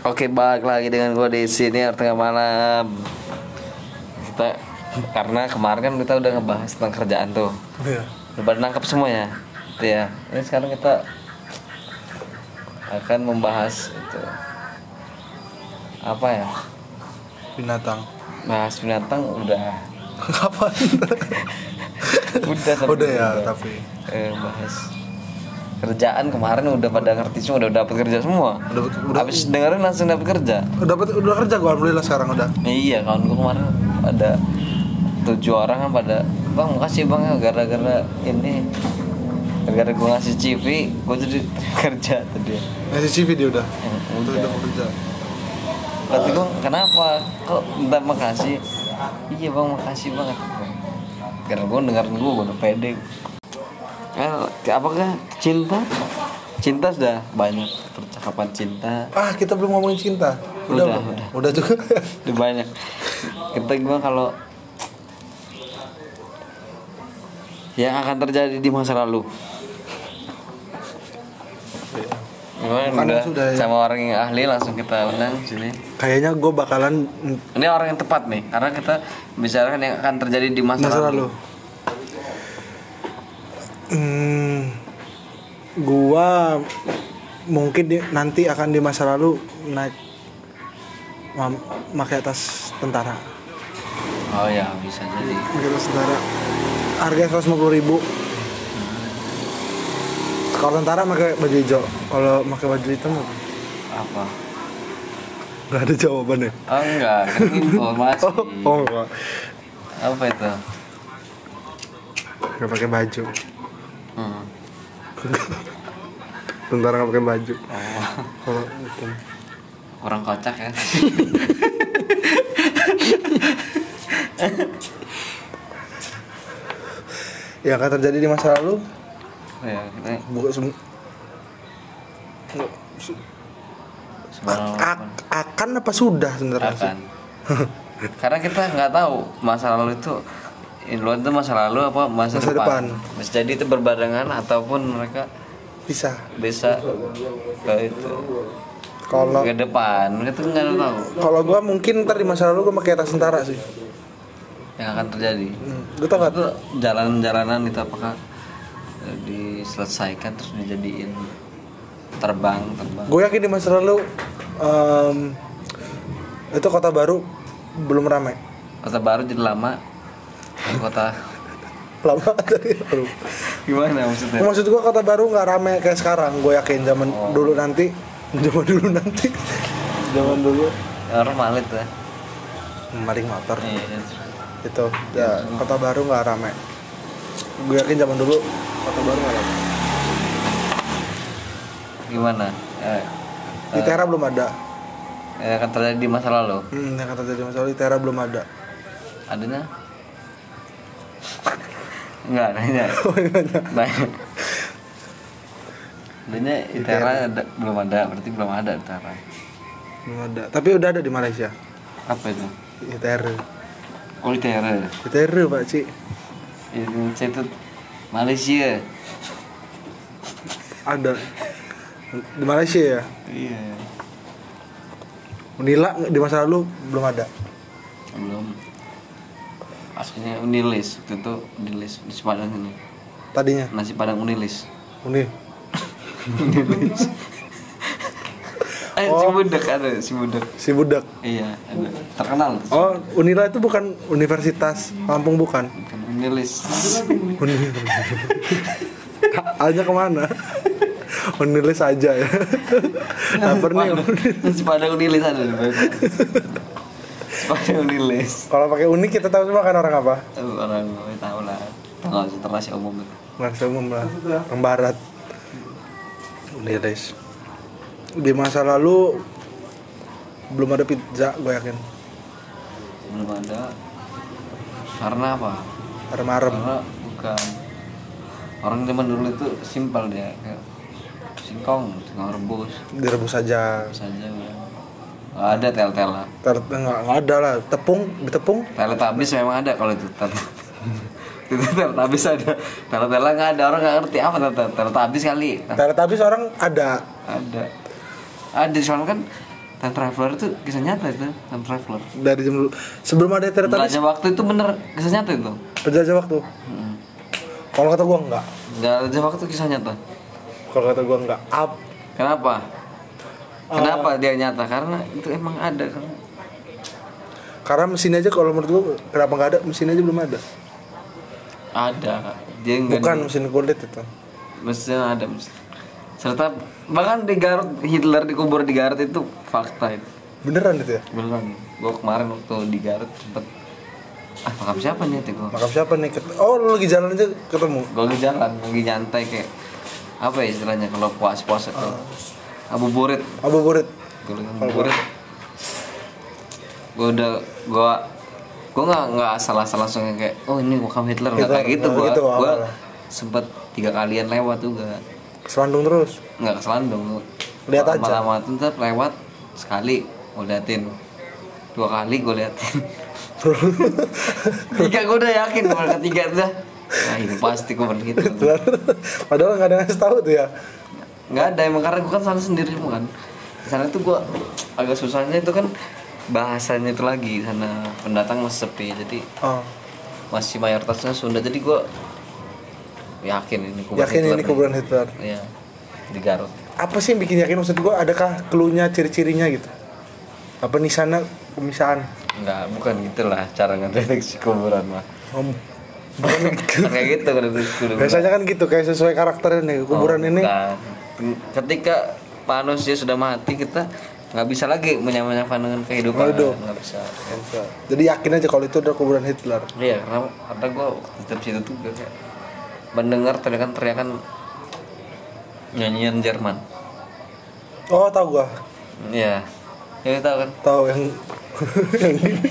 Oke, balik lagi dengan gue di sini tengah malam. Kita karena kemarin kan kita udah ngebahas tentang kerjaan tuh. Iya. Udah pada nangkep semua ya. Itu ya. Ini sekarang kita akan membahas itu apa ya? Binatang. Bahas binatang udah Kapan? udah tapi Udah ya, tapi eh, bahas kerjaan kemarin udah pada ngerti semua udah dapat kerja semua udah udah habis dengerin langsung dapat kerja udah dapat udah kerja gua alhamdulillah sekarang udah. Iya kawan gue kemarin ada tujuh orang kan pada bang makasih bang ya gara-gara ini gara-gara gue ngasih CV gue jadi kerja tadi Ngasih CV dia udah. Ya, udah. udah mau kerja. Berarti gue kenapa kok minta makasih iya bang makasih banget karena gue dengerin gue gue udah pede eh, apakah cinta cinta sudah banyak percakapan cinta Ah, kita belum ngomongin cinta. Udah, belum? udah. Udah juga. udah banyak kita gue kalau yang akan terjadi di masa lalu Gimana udah sudah ya. sama orang yang ahli langsung kita undang sini. Kayaknya gue bakalan Ini orang yang tepat nih, karena kita bicarakan yang akan terjadi di masa, masa lalu. lalu. Hmm, gua mungkin di, nanti akan di masa lalu naik pakai atas tentara. Oh ya, bisa jadi. Pakai atas tentara. Harga 150 ribu. Kalau tentara pakai baju hijau. Kalau pakai baju hitam apa? Apa? Gak ada jawabannya. Oh enggak, kan informasi. Oh, oh enggak. Apa itu? Gak pakai baju. Hmm. Tentara gak pakai baju. Oh, Kalau hitam. orang kocak ya. yang akan terjadi di masa lalu ya, kita bukan sem- sebelum A- akan apa sudah sebenarnya akan. Karena kita nggak tahu masa lalu itu Inluan itu masa lalu apa masa, Masa depan. Bisa jadi itu berbarengan ataupun mereka bisa. bisa ke itu? Kalau ke depan kita nggak tahu. Kalau gua mungkin ntar di masa lalu gua pakai atas tentara sih. Yang akan terjadi? Hmm. lu tau gak itu jalan-jalanan itu apakah eh, diselesaikan terus dijadiin terbang terbang? Gue yakin di masa lalu em, itu kota baru belum ramai. Kota baru jadi lama kota. Lama dari baru gimana maksudnya? Maksud gua kota baru nggak ramai kayak sekarang gue yakin zaman Oh. dulu nanti. Zaman dulu nanti. Zaman dulu. Normal itu ya. Maling motor. Iya, itu ya kota baru nggak ramai gue yakin zaman dulu kota baru nggak ramai gimana? Eh, di Tera belum ada. Yang akan terjadi di masa lalu? Hmm, yang kata tadi masalah di Tera belum ada. Adanya enggak nanya. Oh, iya, nanya. Adanya Itera ada, belum ada berarti belum ada Itera. Belum ada. Tapi udah ada di Malaysia. Apa itu? ITR oh Itera. ITR pak Ci Institut Malaysia. Ada. Di Malaysia ya? Iya. Unila di masa lalu? Belum ada. Belum aslinya Unilis waktu itu Unilis nasi padang ini. Tadinya? Nasi padang Unilis. Uni eh si budak ada si budak si budak iya ada. Terkenal tuh. Oh Unila itu bukan Universitas Lampung bukan? Bukan Unilis. Uni Alnya ke mana? Unilis aja ya. Lapar nih nasi padang Unilis ada padang Unilis kalau pakai uni kita tahu semua kan orang apa? Orang gue tahu lah. Tanggal internasi umum itu. Nggak umum lah. Orang barat. Unilis di masa lalu belum ada pizza gue yakin. Belum ada. Karena apa? Marem-marem karena bukan. Orang zaman dulu itu simpel dia kayak singkong singkong rebus. Direbus aja saja ya. Ada tel-tel lah Ter nggak ada lah. Tepung ditepung Teletubbies memang ada kalau itu. Tel itu Teletubbies ada. Teletubbies nggak ada orang nggak ngerti apa tel Teletubbies kali. Teletubbies orang ada. Ada. Ada soalnya kan time traveler itu kisah nyata itu time traveler. Dari jam sebelum ada teletubbies Penjelajah waktu itu bener kisah nyata itu. Penjajah waktu? Hmm. kalau kata gua enggak. Penjelajah waktu kisah nyata. Kalau kata gua enggak up kenapa kenapa dia nyata? Karena itu emang ada kan? Karena mesin aja kalau menurut gua kenapa nggak ada? Mesin aja belum ada. Ada dia bukan mesin kulit itu. Mestinya ada mesin. serta bahkan di Garut Hitler dikubur di Garut itu fakta itu. Beneran itu ya? Beneran. Gua kemarin waktu di Garut sempet ah makam siapa nih itu gua? Makam siapa nih? Oh lu lagi jalan aja ketemu? Gua lagi jalan lagi nyantai kayak apa ya istilahnya kalau puas puasa tuh abu burit. Abu burit. Gue abu burit. Gue udah gua gua nggak nggak asal-asal langsung kayak oh ini makam Hitler. Nggak kayak gitu nggak gua. gitu awalnya. sempet tiga kalian lewat juga. Selandung terus? Nggak keselandung Lihat aja. lama-lama tuh lewat sekali gue liatin. Dua kali gue liatin. Tiga gue udah yakin kalau ketiga tuh dah, nah ini pasti gue begitu padahal nggak ada yang tahu tuh ya nggak ada emang karena gue kan sana sendiri kan di sana tuh gue agak susahnya itu kan bahasanya itu lagi sana pendatang masih sepi jadi oh. masih mayoritasnya Sunda. Jadi gue yakin ini kuburan yakin Hitler ini kuburan Hitler. Iya di Garut. Apa sih yang bikin yakin? Maksud gua adakah cluenya ciri-cirinya gitu? Apa nih sana pemisahan? Enggak, bukan gitulah cara ngedeteksi kuburan mah. Om. Kayak gitu kan biasanya kan gitu kayak sesuai karakternya nih kuburan Oh, ini bukan. Ketika manusia sudah mati kita nggak bisa lagi menyamakan dengan kehidupan. Hidup. Nggak bisa. jadi yakin aja kalau itu adalah kuburan Hitler Iya, karena karena gue di situ tuh kayak mendengar teriakan-teriakan nyanyian Jerman. oh tahu gua Iya. Ya tahu kan? tahu yang yang ini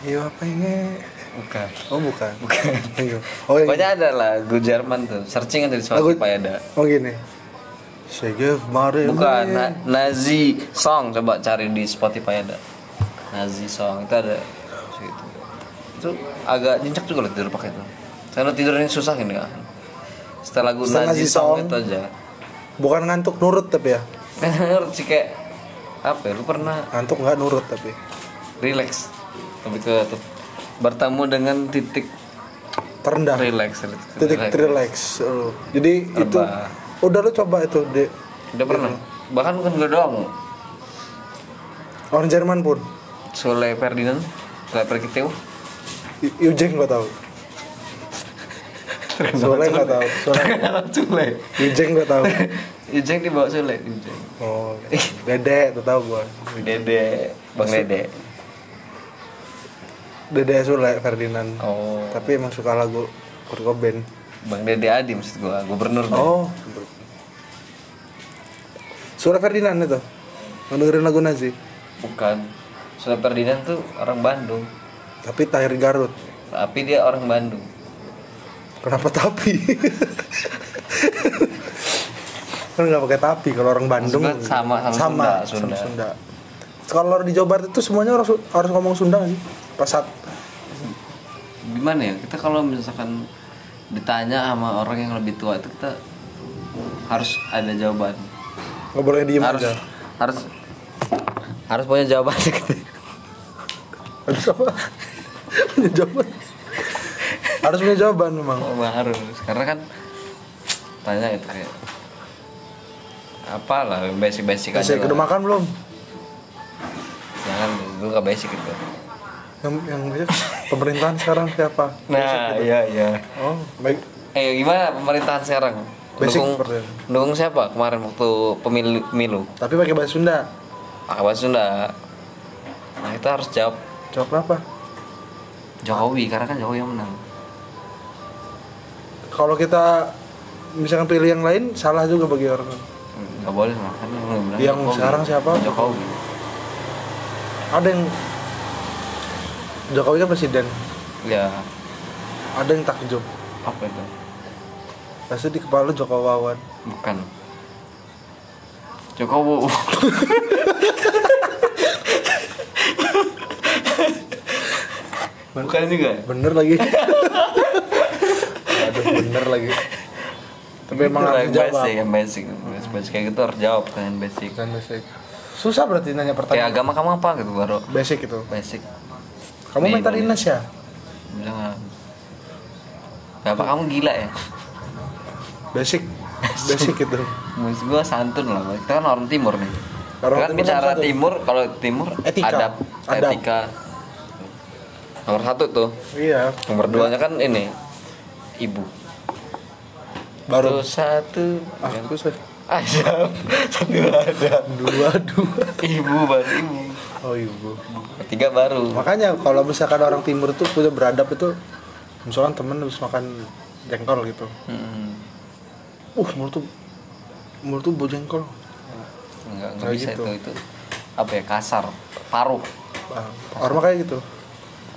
Iya apa ini? Bukan. Oh bukan. Bukan. Iya. Oh yang Pokoknya ada lagu Jerman tuh. Searching aja di Spotify ada. Oh gini. Shaggy Mare. Bukan na- Nazi Song coba cari di Spotify ada. Nazi Song itu ada gitu. Itu agak nyencak juga loh tidur pakai itu. Karena tidurnya susah ini kan. Setelah lagu Setelah Nazi, Nazi Song, Song. itu aja. Bukan ngantuk nurut tapi ya. Ngerti sih kayak apa ya? Lu pernah Ngantuk nggak nurut tapi. relax lebih ke bertemu dengan titik Terendah. relax Titik relax. Oh. Jadi itu Rebah. udah lu coba itu di udah pernah bahkan bukan gue doang orang Jerman pun. Sule Ferdinand Sule Perkiteu gua tahu. Soalnya nggak tahu. Soalnya Sule Eugene gua tahu. Ujeng dibawa Sule Ujeng Oh, Dede tuh tahu gua. Dede Bang Dede Dede Sule Ferdinand. oh Tapi emang suka lagu Kurt Cobain. Bang Dede Adi maksud gua gubernur deh. Oh. Sule Ferdinand itu. Ngedengerin lagu Nazi. bukan Sule Ferdinand tuh orang Bandung Tapi lahir di Garut. tapi dia orang Bandung Kenapa tapi? kan nggak pakai tapi kalau orang Bandung Maksudnya sama- sama Sunda, Sunda. sama Sunda. Kalau di Jawa Barat itu semuanya harus harus ngomong Sunda sih? Pas saat gimana ya kita kalau misalkan ditanya sama orang yang lebih tua itu kita harus ada jawaban nggak boleh diem harus aja. harus harus punya jawaban gitu Harus apa? punya jawaban. harus punya jawaban memang. Oh, harus karena kan tanya itu kayak apalah basic basic aja udah makan belum? jangan gue gak basic itu Yang yang pemerintahan sekarang siapa? nah iya iya Oh, baik. eh gimana pemerintahan sekarang Basic dukung dukung siapa kemarin waktu pemilu pemilu Tapi pakai bahasa Sunda. pakai bahasa Sunda nah kita harus jawab Jawab apa? Jokowi karena kan Jokowi yang menang Kalau kita misalkan pilih yang lain salah juga bagi orang. Hmm, nggak boleh kan yang Yang Jokowi. sekarang siapa? Jokowi Ada yang Jokowi kan presiden. ya Ada yang takjub. apa itu Pasti di kepala Jokowi Wawan. bukan Jokowi bukan juga Bener lagi. Aduh, bener lagi. Tapi emang harus yang dijawab. basic yang basic basic kayak gitu harus jawab kan basic dan basic susah berarti nanya kayak pertanyaan agama kamu apa gitu baru basic itu basic kamu Nih, mental illness ya? Bilang bapak kamu gila ya? Basic. Basic itu. Maksud gua santun lah, kita kan orang timur nih. Orang kan timur bicara timur, kalau timur Etika. adab, Adab. etika. Nomor satu tuh, iya. Nomor duanya kan ini Ibu. Baru. Tuh satu. Ah susah Adab, satu adab. Dua dua. Ibu baru ibu oh ibu Ketiga baru. Makanya kalau misalkan orang timur tuh punya beradab itu misalkan temen habis makan jengkol gitu. Hmm, uh mulut tuh mulut tuh bau jengkol. Enggak, enggak bisa gitu. itu, itu. Apa ya, kasar Paruh. Ah, orang kayak gitu.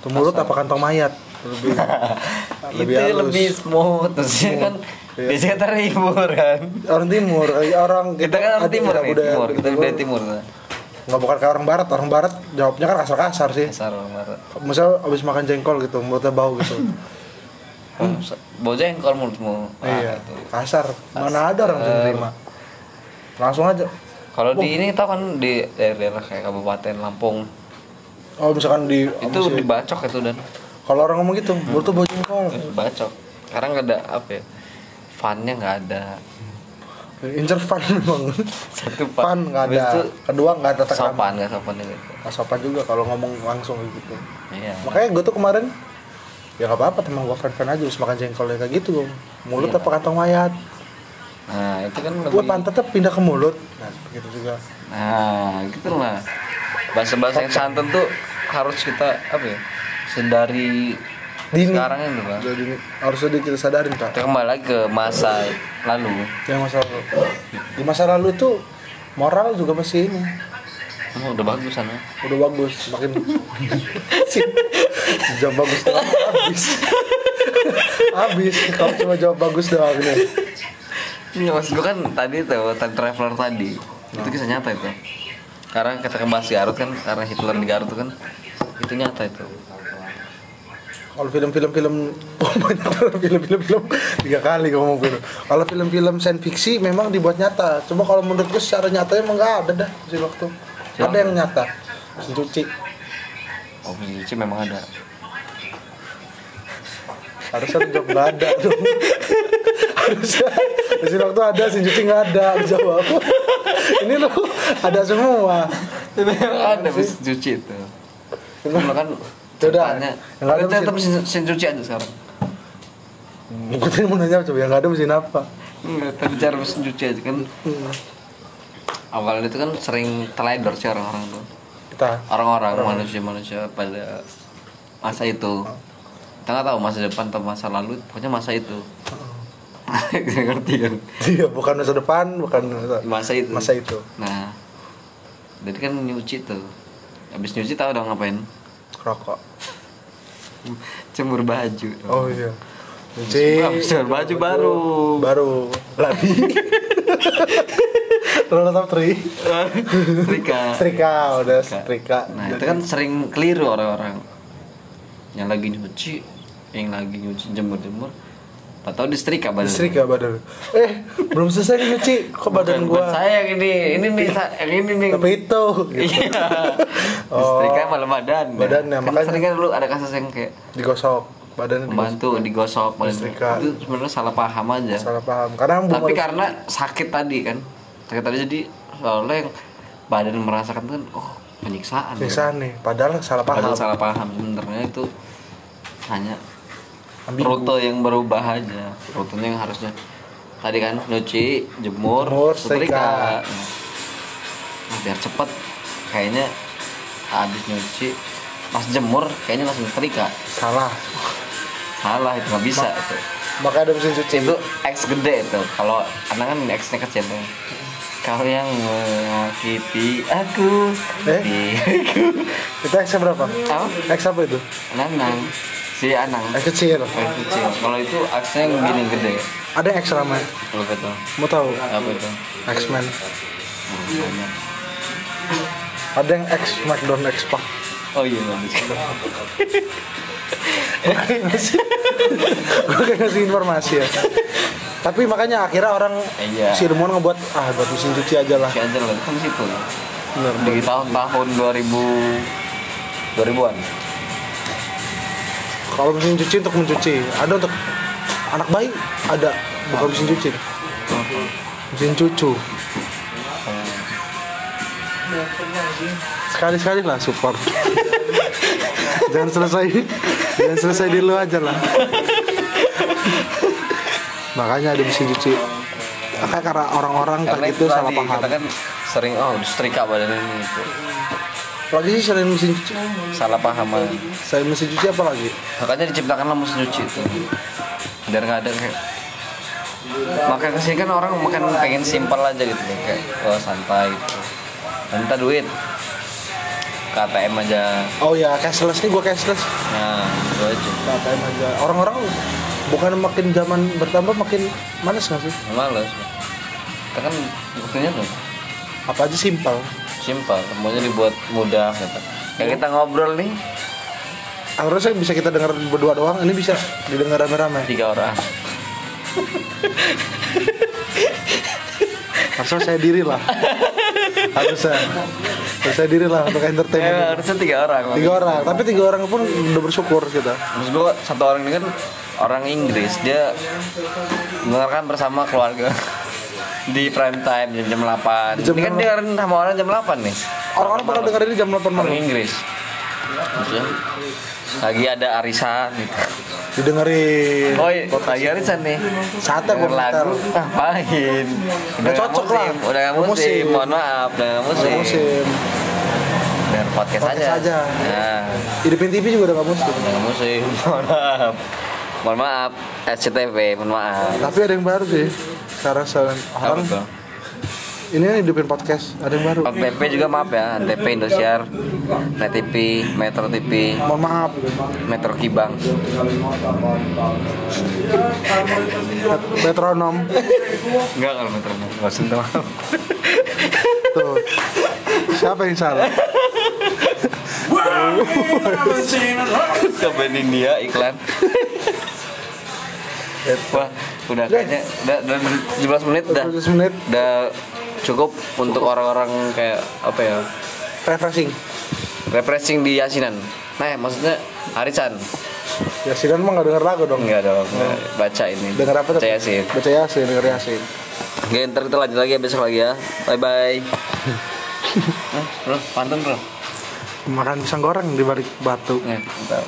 Tuh mulut apa kantong mayat? Lebih Itu lebih smooth. Terus kan Iya. Biasanya terhibur kan? Orang timur eh, orang Kita kan orang timur ada nih, budaya- timur, kita budaya timur. Nggak bukan kayak orang barat orang barat jawabnya kan kasar-kasar sih Kasar banget misal abis makan jengkol gitu mulutnya bau gitu Hmm. Bau jengkol mulutmu. Ah, iya itu. kasar mana ada orang bisa terima langsung aja Kalau di ini tau kan di daerah kayak Kabupaten Lampung oh misalkan di itu dibacok itu dan kalau orang ngomong gitu mulut tuh bau jengkol bacok. Sekarang nggak ada apa ya? Funnya nggak ada. Incer fun memang Satu fun nggak Habis ada itu kedua nggak ada tekanan sopan nggak sopan gitu. Nggak sopan juga kalau ngomong langsung gitu Iya. makanya gue tuh kemarin ya nggak apa-apa teman gue fan-fan aja habis makan jengkol kayak gitu mulut Iya. apa kantong mayat Nah itu kan gue lebih. pantatnya pindah ke mulut nah begitu juga Nah gitu lah. Bahasa-bahasa yang santun tuh harus kita apa ya? Sedari Dini. sekarang ini bang. jadi ini harus udah kita sadarin pak Kita kembali lagi ke masa lalu. yang masa lalu di masa lalu tuh moral juga masih ini Oh, udah bagus sana. udah bagus makin jawab bagus doang habis habis kalau cuma jawab bagus doang nih Iya maksud gue kan tadi tuh time traveler tadi itu kisah nyata itu. Karena kita kebahas Garut kan karena Hitler di Garut tuh kan itu nyata itu. Kalau film-film film oh film-film. Film tiga kali ngomong film. Kalau film-film science fiksi memang dibuat nyata. Cuma kalau menurut gue secara nyata emang nggak ada dah di waktu. Ada yang nyata. Mesin cuci Oh cuci memang ada. harusnya jawab nggak ada dong. Harusnya mesin waktu ada mesin cuci nggak ada jawab ini loh ada semua. Memang ada mesin cuci itu. Cuma kan ceritanya. yang ada Kita tetap cuci aja sekarang. tadi mau nanya coba. Yang ada mesin apa Enggak, kita bicara mesin cuci aja kan. Awalnya itu kan sering teledor sih orang-orang tuh. kita orang-orang manusia-manusia pada masa itu. Kita nggak tahu masa depan atau masa lalu pokoknya masa itu. Ngerti kan? Iya bukan masa depan bukan masa, masa itu. masa itu. Nah jadi kan nyuci tuh. Habis nyuci tahu dong ngapain? Rokok cemur baju. Dong. oh iya. Habis cemur baju baru. Baru. Lagi. Roll top three. Setrika. Setrika udah setrika. Nah itu kan sering keliru orang-orang. Yang lagi nyuci yang lagi nyuci jemur-jemur atau di setrika badan setrika badan eh belum selesai nih nyuci kok badan Bukan- gua? bukan saya yang ini ini nih yang ini nih. Tapi itu. Gitu. iya. Oh. Malah badan Badannya, kan makanya- sering kan dulu ada kasus yang kayak digosok. Badannya digosok. membantu digosok. badan Setrika. itu sebenarnya salah paham aja. Salah paham. Karena tapi karena sakit tadi kan. Sakit tadi jadi soalnya yang badan merasakan tuh kan oh penyiksaan. Ya. Siksaan nih. Padahal salah paham. padahal salah paham. Sebenarnya itu hanya Ambigu. rute yang berubah aja. Rutenya yang harusnya tadi kan nyuci jemur, Jemur, setrika. setrika. nah, biar cepet kayaknya habis nyuci pas jemur kayaknya langsung setrika. Salah. Salah itu nggak bisa itu. maka ada mesin cuci. Itu X gede itu. Kalau anak kan X nya kecil tuh. Kau yang menyakiti aku Eh? diriku itu X berapa? Apa? X apa itu? Nanang si Anang X kecil. X kecil. Kalau itu X nya yang gini gede. Ada X namanya kalau itu? Mau tahu? Apa itu? X Men banyak. ada yang X Smackdown X Pac oh iya gue kayak ngasih informasi ya. Tapi makanya akhirnya orang Iya. si Demon ngebuat ah buat mesin cuci aja lah. Si aja lah kan situ. Bener, di tahun-tahun 2000 2000-an kalau mesin cuci untuk mencuci ada untuk anak bayi ada bukan mesin cuci. Mesin cucu. Sekali sekali lah support. Jangan selesai jangan selesai di lu aja lah. Makanya ada mesin cuci. Karena orang-orang karena kayak itu gitu salah tadi paham. kita kan sering oh setrika badan ini itu lagi sih selain mesin cuci? Salah pahaman selain mesin cuci apa lagi? Makanya diciptakanlah mesin cuci itu. Biar nggak ada kayak makan ke sini kan orang makan pengen simpel aja gitu ya kayak oh, santai gitu. Minta duit. Ke ATM aja. Oh ya cashless nih gua cashless. Nah itu. Aja KTM aja. Orang-orang bukan makin zaman bertambah makin malas nggak sih? Males. Kita kan buktinya tuh. Apa aja simpel simpel semuanya dibuat mudah gitu. Kayak kita ngobrol nih. Harusnya bisa kita dengar berdua doang ini bisa didengar rame-rame. Tiga orang. Harusnya saya diri lah. Harusnya. Harusnya saya diri lah untuk ya, entertainment harusnya tiga orang tiga orang tapi tiga orang pun udah bersyukur kita. Maksud gue satu orang ini kan orang Inggris dia mendengarkan bersama keluarga di prime time jam jam 8 Jam ini kan dia sama orang jam 8 nih. Orang-orang pada denger ini jam 8 orang malam Inggris. Maksudnya, lagi ada arisan gitu didengerin. Oh iya, lagi arisan nih. Gua Denger lagu. Ah main Nggak cocok lah. musim, udah nggak Udah musim. musim. mohon maaf udah nggak musim, Udah musim. Dengar podcast, Podcast aja. aja. nah. Hidupin TV juga udah gak musim. Udah nggak musim mohon maaf mohon maaf SCTV mohon maaf. Tapi ada yang baru sih karena selain apa orang ini kan hidupin podcast ada yang baru. Antv juga maaf ya Antv Indosiar Net TV Metro TV mohon maaf. Metro Kibang. Metronom. Enggak kalau Metro nggak usah minta maaf tuh. Siapa yang salah ke India iklan. Wah udah kayaknya udah, udah 17 menit udah 15 menit. Udah cukup untuk orang-orang kayak apa ya? Refreshing. Refreshing di Yasinan. Nah ya, maksudnya Arisan ya Sinan mah gak denger lagu dong. Enggak dong enggak. baca ini. Denger apa tuh? Baca Yasin. Baca Yasin denger Yasin. Oke, ntar kita lanjut lagi ya besok lagi ya. Bye bye. Hah, bro, pantun bro. Makan pisang goreng di balik batu bentar.